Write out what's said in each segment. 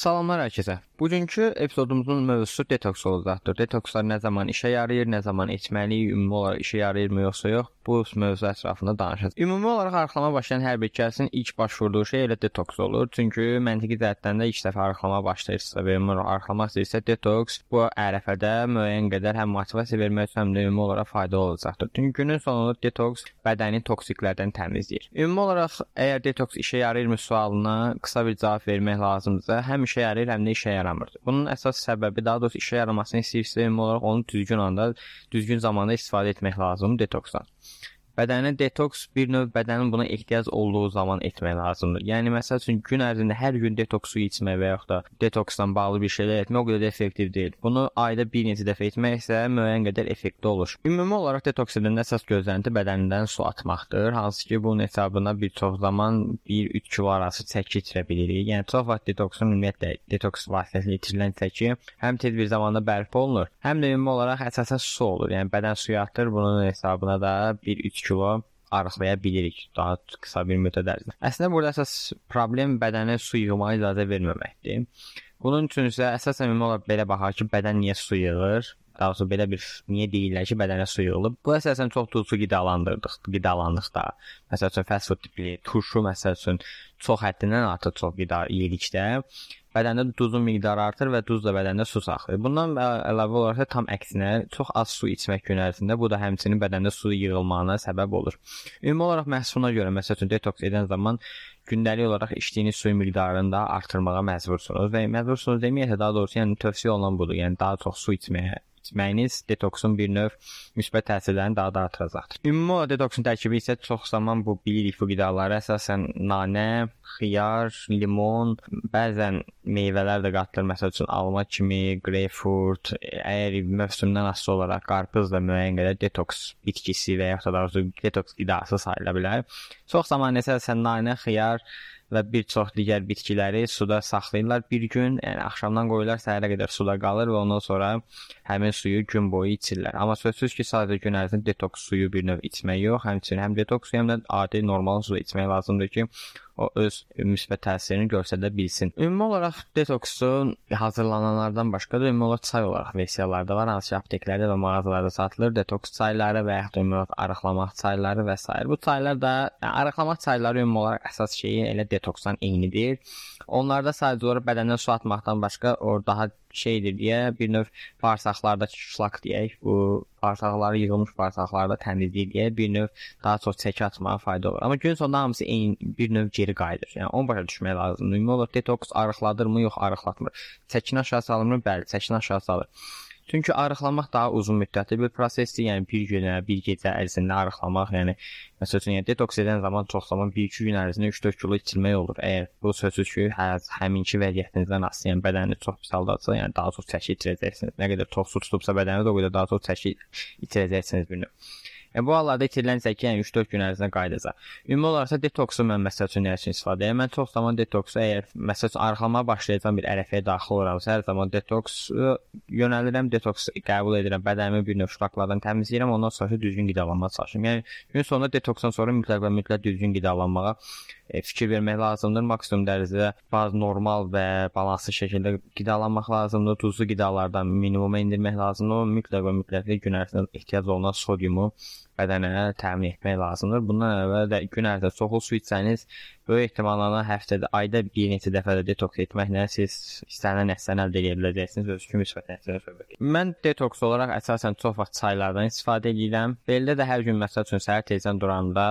Salamlar hər kəsə. Bugünkü epizodumuzun mövzusu detoks olacaqdır. Detokslar nə zaman işə yarayır, nə zaman etməliyik, ümumi olaraq işə yarayırmı yoxsa yox? Bu mövzu ətrafında danışacağıq. Ümumi olaraq arıqlama başlayan hər bir kəsin ilk baş vurduğu şey elə detoks olur. Çünki məntiqi cəhətdən də ilk dəfə arıqlama başlayırsa və ümumi arıqlamaq istəyirsə detoks bu ərəfədə müəyyən qədər həm motivasiya vermək üçün həm də ümumi olaraq faydalı olacaqdır. Çünki günün sonunda detoks bədəni toksiklərdən təmizləyir. Ümumi olaraq əgər detoks işə yarayırmı sualına qısa bir cavab vermək lazımdırsa, həm işə yarayır, həm də işə yaramır yaramırdı. Bunun əsas səbəbi daha doğrusu işə yaramasını istəyirsə, ümumi olaraq onu düzgün anda, düzgün zamanda istifadə etmək lazımdır detoksdan. Bədənə detoks bir növ bədənin buna ehtiyac olduğu zaman etmək lazımdır. Yəni məsəl üçün gün ərzində hər gün detoks suyu içmək və yaxud da detoksdan bağlı bir şeylər etmək o qədər də effektiv deyil. Bunu ayda bir neçə dəfə etmək isə müəyyən qədər effektli olur. Ümumi olaraq detoks edən əsas gözlənti bədənindən su atmaqdır, hansı ki bunun hesabına bir çox zaman 1-3 kilo arası çəki itirə bilirik. Yəni çox vaxt detoksun ümumiyyətlə detoks vasitəsilə itirilən çəki həm tez bir zamanda bərpa olunur, həm də ümumi olaraq əsasən su olur. Yəni bədən suyu atır, bunun hesabına da 1-3 kilo arıqlaya bilirik daha qısa bir müddət ərzində. Əslində burada əsas problem bədənə su yığmağa icazə verməməkdir. Bunun üçün isə əsasən ümumi olaraq belə baxaq ki, bədən niyə su yığır? Daha doğrusu belə bir niyə deyirlər ki, bədənə su yığılıb? Bu əsasən çox duzlu qidalandırdıq, qidalandıqda. Məsəl üçün fast food tipli turşu məsəl üçün çox həddindən artıq çox qida yedikdə bədəndə duzun miqdarı artır və duz da bədəndə su saxlayır. Bundan əlavə olaraq tam əksinə çox az su içmək gün ərzində bu da həmçinin bədəndə su yığılmağına səbəb olur. Ümumi olaraq məhsuluna görə məsəl üçün detoks edən zaman gündəlik olaraq içdiyiniz suyun miqdarını da artırmağa məcbursunuz və məcbursunuz deməyə daha doğrusu yəni tövsiyə olunan budur. Yəni daha çox su içməyə içməyiniz detoksun bir növ müsbət təsirlərini daha da artıracaqdır. Ümumi olaraq detoksun tərkibi isə çox zaman bu bilirik bu qidaları əsasən nanə, xiyar, limon, bəzən meyvələr də qatılır. Məsəl üçün alma kimi, greypfrut, əgər mövsümdən asılı olaraq qarpız da müəyyən qədər detoks bitkisi və ya da detoks qidası sayıla bilər. Çox zaman əsasən nanə, xiyar və bir çox digər bitkiləri suda saxlayırlar bir gün, yəni axşamdan qoyurlar, səhərə qədər suda qalır və ondan sonra həmin suyu gün boyu içirlər. Amma sözsüz ki, sadəcə gün ərzində detoks suyu bir növ içmək yox, həmçinin həm detoks suyu, həm də adi normal su içmək lazımdır ki, o öz müsbət təsirini göstərə bilsin. Ümumi olaraq detoksun hazırlananlardan başqa da ümumi olaraq çay olaraq versiyaları da var, hansı ki, apteklərdə və mağazalarda satılır. Detoks çayları və yaxud ümumi olaraq arıqlamaq çayları və s. Bu çaylar da yəni, arıqlamaq çayları ümumi olaraq əsas şeyi elə detoksdan eynidir. Onlarda sadəcə olaraq bədəndən su atmaqdan başqa o daha şeydir deyə bir növ bağırsaqlarda şlak deyək, bu bağırsaqları yığılmış bağırsaqlarda təmizləyir deyə bir növ daha çox çəki atmağa fayda olur. Amma gün sonunda hamısı eyni bir növ geri qayıdır. Yəni onu başa düşmək lazımdır. Ümumi olaraq detoks arıqladırmı, yox arıqlatmır. Çəkini aşağı salırmı? Bəli, çəkini aşağı salır. Çünki arıqlamaq daha uzun müddətli bir prosesdir. Yəni bir günə, bir gecə ərzində arıqlamaq, yəni məsəl üçün yəni detoks edən zaman çox zaman 1-2 gün ərzində 3-4 kilo içilmək olur. Əgər bu sözsüz ki, hə, həminki vəziyyətinizdən asılı, yəni bədəniniz çox pis haldadsa, yəni daha çox çəki itirəcəksiniz. Nə qədər çox su tutubsa bədəniniz o qədər daha çox çəki itirəcəksiniz bir növ. Yəni bu hallarda itirilən çəki yəni 3-4 gün ərzində qayıdacaq. Ümumi olaraq detoksu mən məsəl üçün nə üçün istifadə edirəm? Mən çox zaman detoksu əgər məsəl üçün arıqlamaya başlayacağam bir ərəfəyə daxil oluramsa, hər zaman detoks yönəlirəm, detoks qəbul edirəm, bədənimi bir növ şlaklardan təmizləyirəm, ondan sonra düzgün qidalanmağa çalışıram. Yəni gün sonunda detoksdan sonra mütləq və mütləq düzgün qidalanmağa e, fikir vermək lazımdır. Maksimum dərəcədə bazı normal və balanslı şəkildə qidalanmaq lazımdır. Duzlu qidalardan minimuma endirmək lazımdır. Mütləq və mütləq gün ərzində ehtiyac olunan sodiumu bədənə təmin etmək lazımdır. Bundan əvvəl də gün ərzində çoxlu su içsəniz, böyük ehtimalla həftədə, ayda bir neçə dəfə də detoks etməklə siz istənilən nəticəni əldə edə biləcəksiniz, öz kimi müsbət nəticələr söhbət. Mən detoks olaraq əsasən çox vaxt çaylardan istifadə edirəm. Beldə də hər gün məsəl üçün səhər tezdən duranda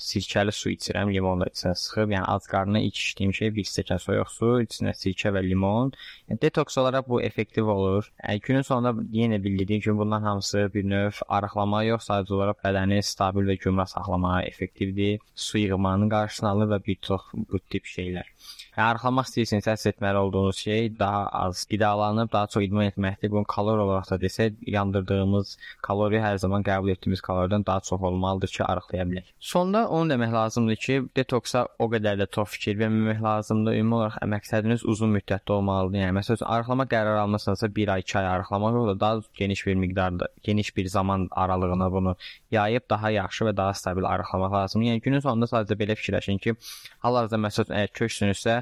sirkəli su içirəm, limonla içinə sıxıb, yəni ac qarnına ilk içdiyim şey bir stəkan soyuq su, içinə sirkə və limon. Yəni detoks olaraq bu effektiv olur. Yəni, günün sonunda yenə bildiyim kimi bunların hamısı bir növ arıqlama yox, sadəcə olaraq bədəni stabil və gümrah saxlamağa effektivdir. Su yığmanın qarşısını alır və bir çox bu tip şeylər. Arıqlamaq istəyirsinizsə həsr etməli olduğunuz şey daha az qidalanıb daha çox idman etməkdir. Bunun kalori olaraq da desə, yandırdığımız kalori hər zaman qəbul etdiyimiz kaloridən daha çox olmalıdır ki, arıqlaya bilək. Sonda onu demək lazımdır ki, detoksa o qədər də çox fikir verməmək lazımdır. Ümumi olaraq məqsədiniz uzun müddətli olmalıdır. Yəni məsələn, arıqlama qərar almısınızsa 1 ay, 2 ay arıqlamaq yox da daha geniş bir miqdarda, geniş bir zaman aralığına bunu yayıb daha yaxşı və daha stabil arıqlamaq lazımdır. Yəni günün sonunda sadəcə belə fikirləşin ki, hal-hazırda məsələn əgər köksünüzsə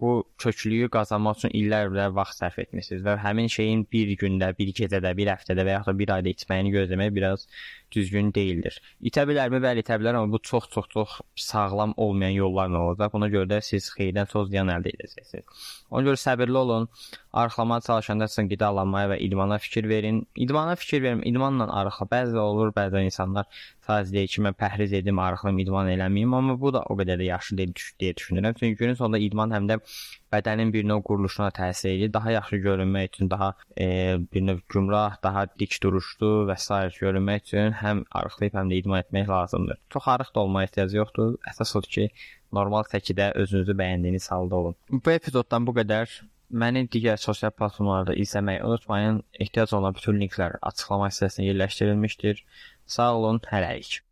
bu köklüyü qazanmaq üçün illər ilə vaxt sərf etmisiniz və həmin şeyin bir gündə, bir gecədə, bir həftədə və ya da bir ayda itməyini gözləmək biraz düzgün deyildir. İtə bilərmi? Bəli, itə bilər, amma bu çox-çox-çox sağlam olmayan yollarla olacaq. Buna görə də siz xeyirdən çox ziyan əldə edəcəksiniz. Ona görə səbirli olun. Arıqlamağa çalışanda sizin qidalanmaya və idmana fikir verin. İdmana fikir verin. İdmanla arıqla. Bəzi olur, bəzi insanlar sadəcə deyir ki, mən pəhriz edim, arıqlayım, idman eləməyim, amma bu da o qədər də yaxşı deyil deyə düşünürəm. Çünki günün sonunda idman həm də bədənin bir növ quruluşuna təsir edir. Daha yaxşı görünmək üçün, daha e, bir növ gümrah, daha dik duruşlu və s. görünmək üçün həm arıqlayıb, həm də idman etmək lazımdır. Çox arıq da olmaya ehtiyac yoxdur. Əsas odur ki, normal şəkildə özünüzü bəyəndiyiniz halda olun. Bu epizoddan bu qədər. Məni digər sosial platformalarda izləməyi unutmayın. Ehtiyac olan bütün linklər açıqlama hissəsinə yerləşdirilmişdir. Sağ olun, hələlik.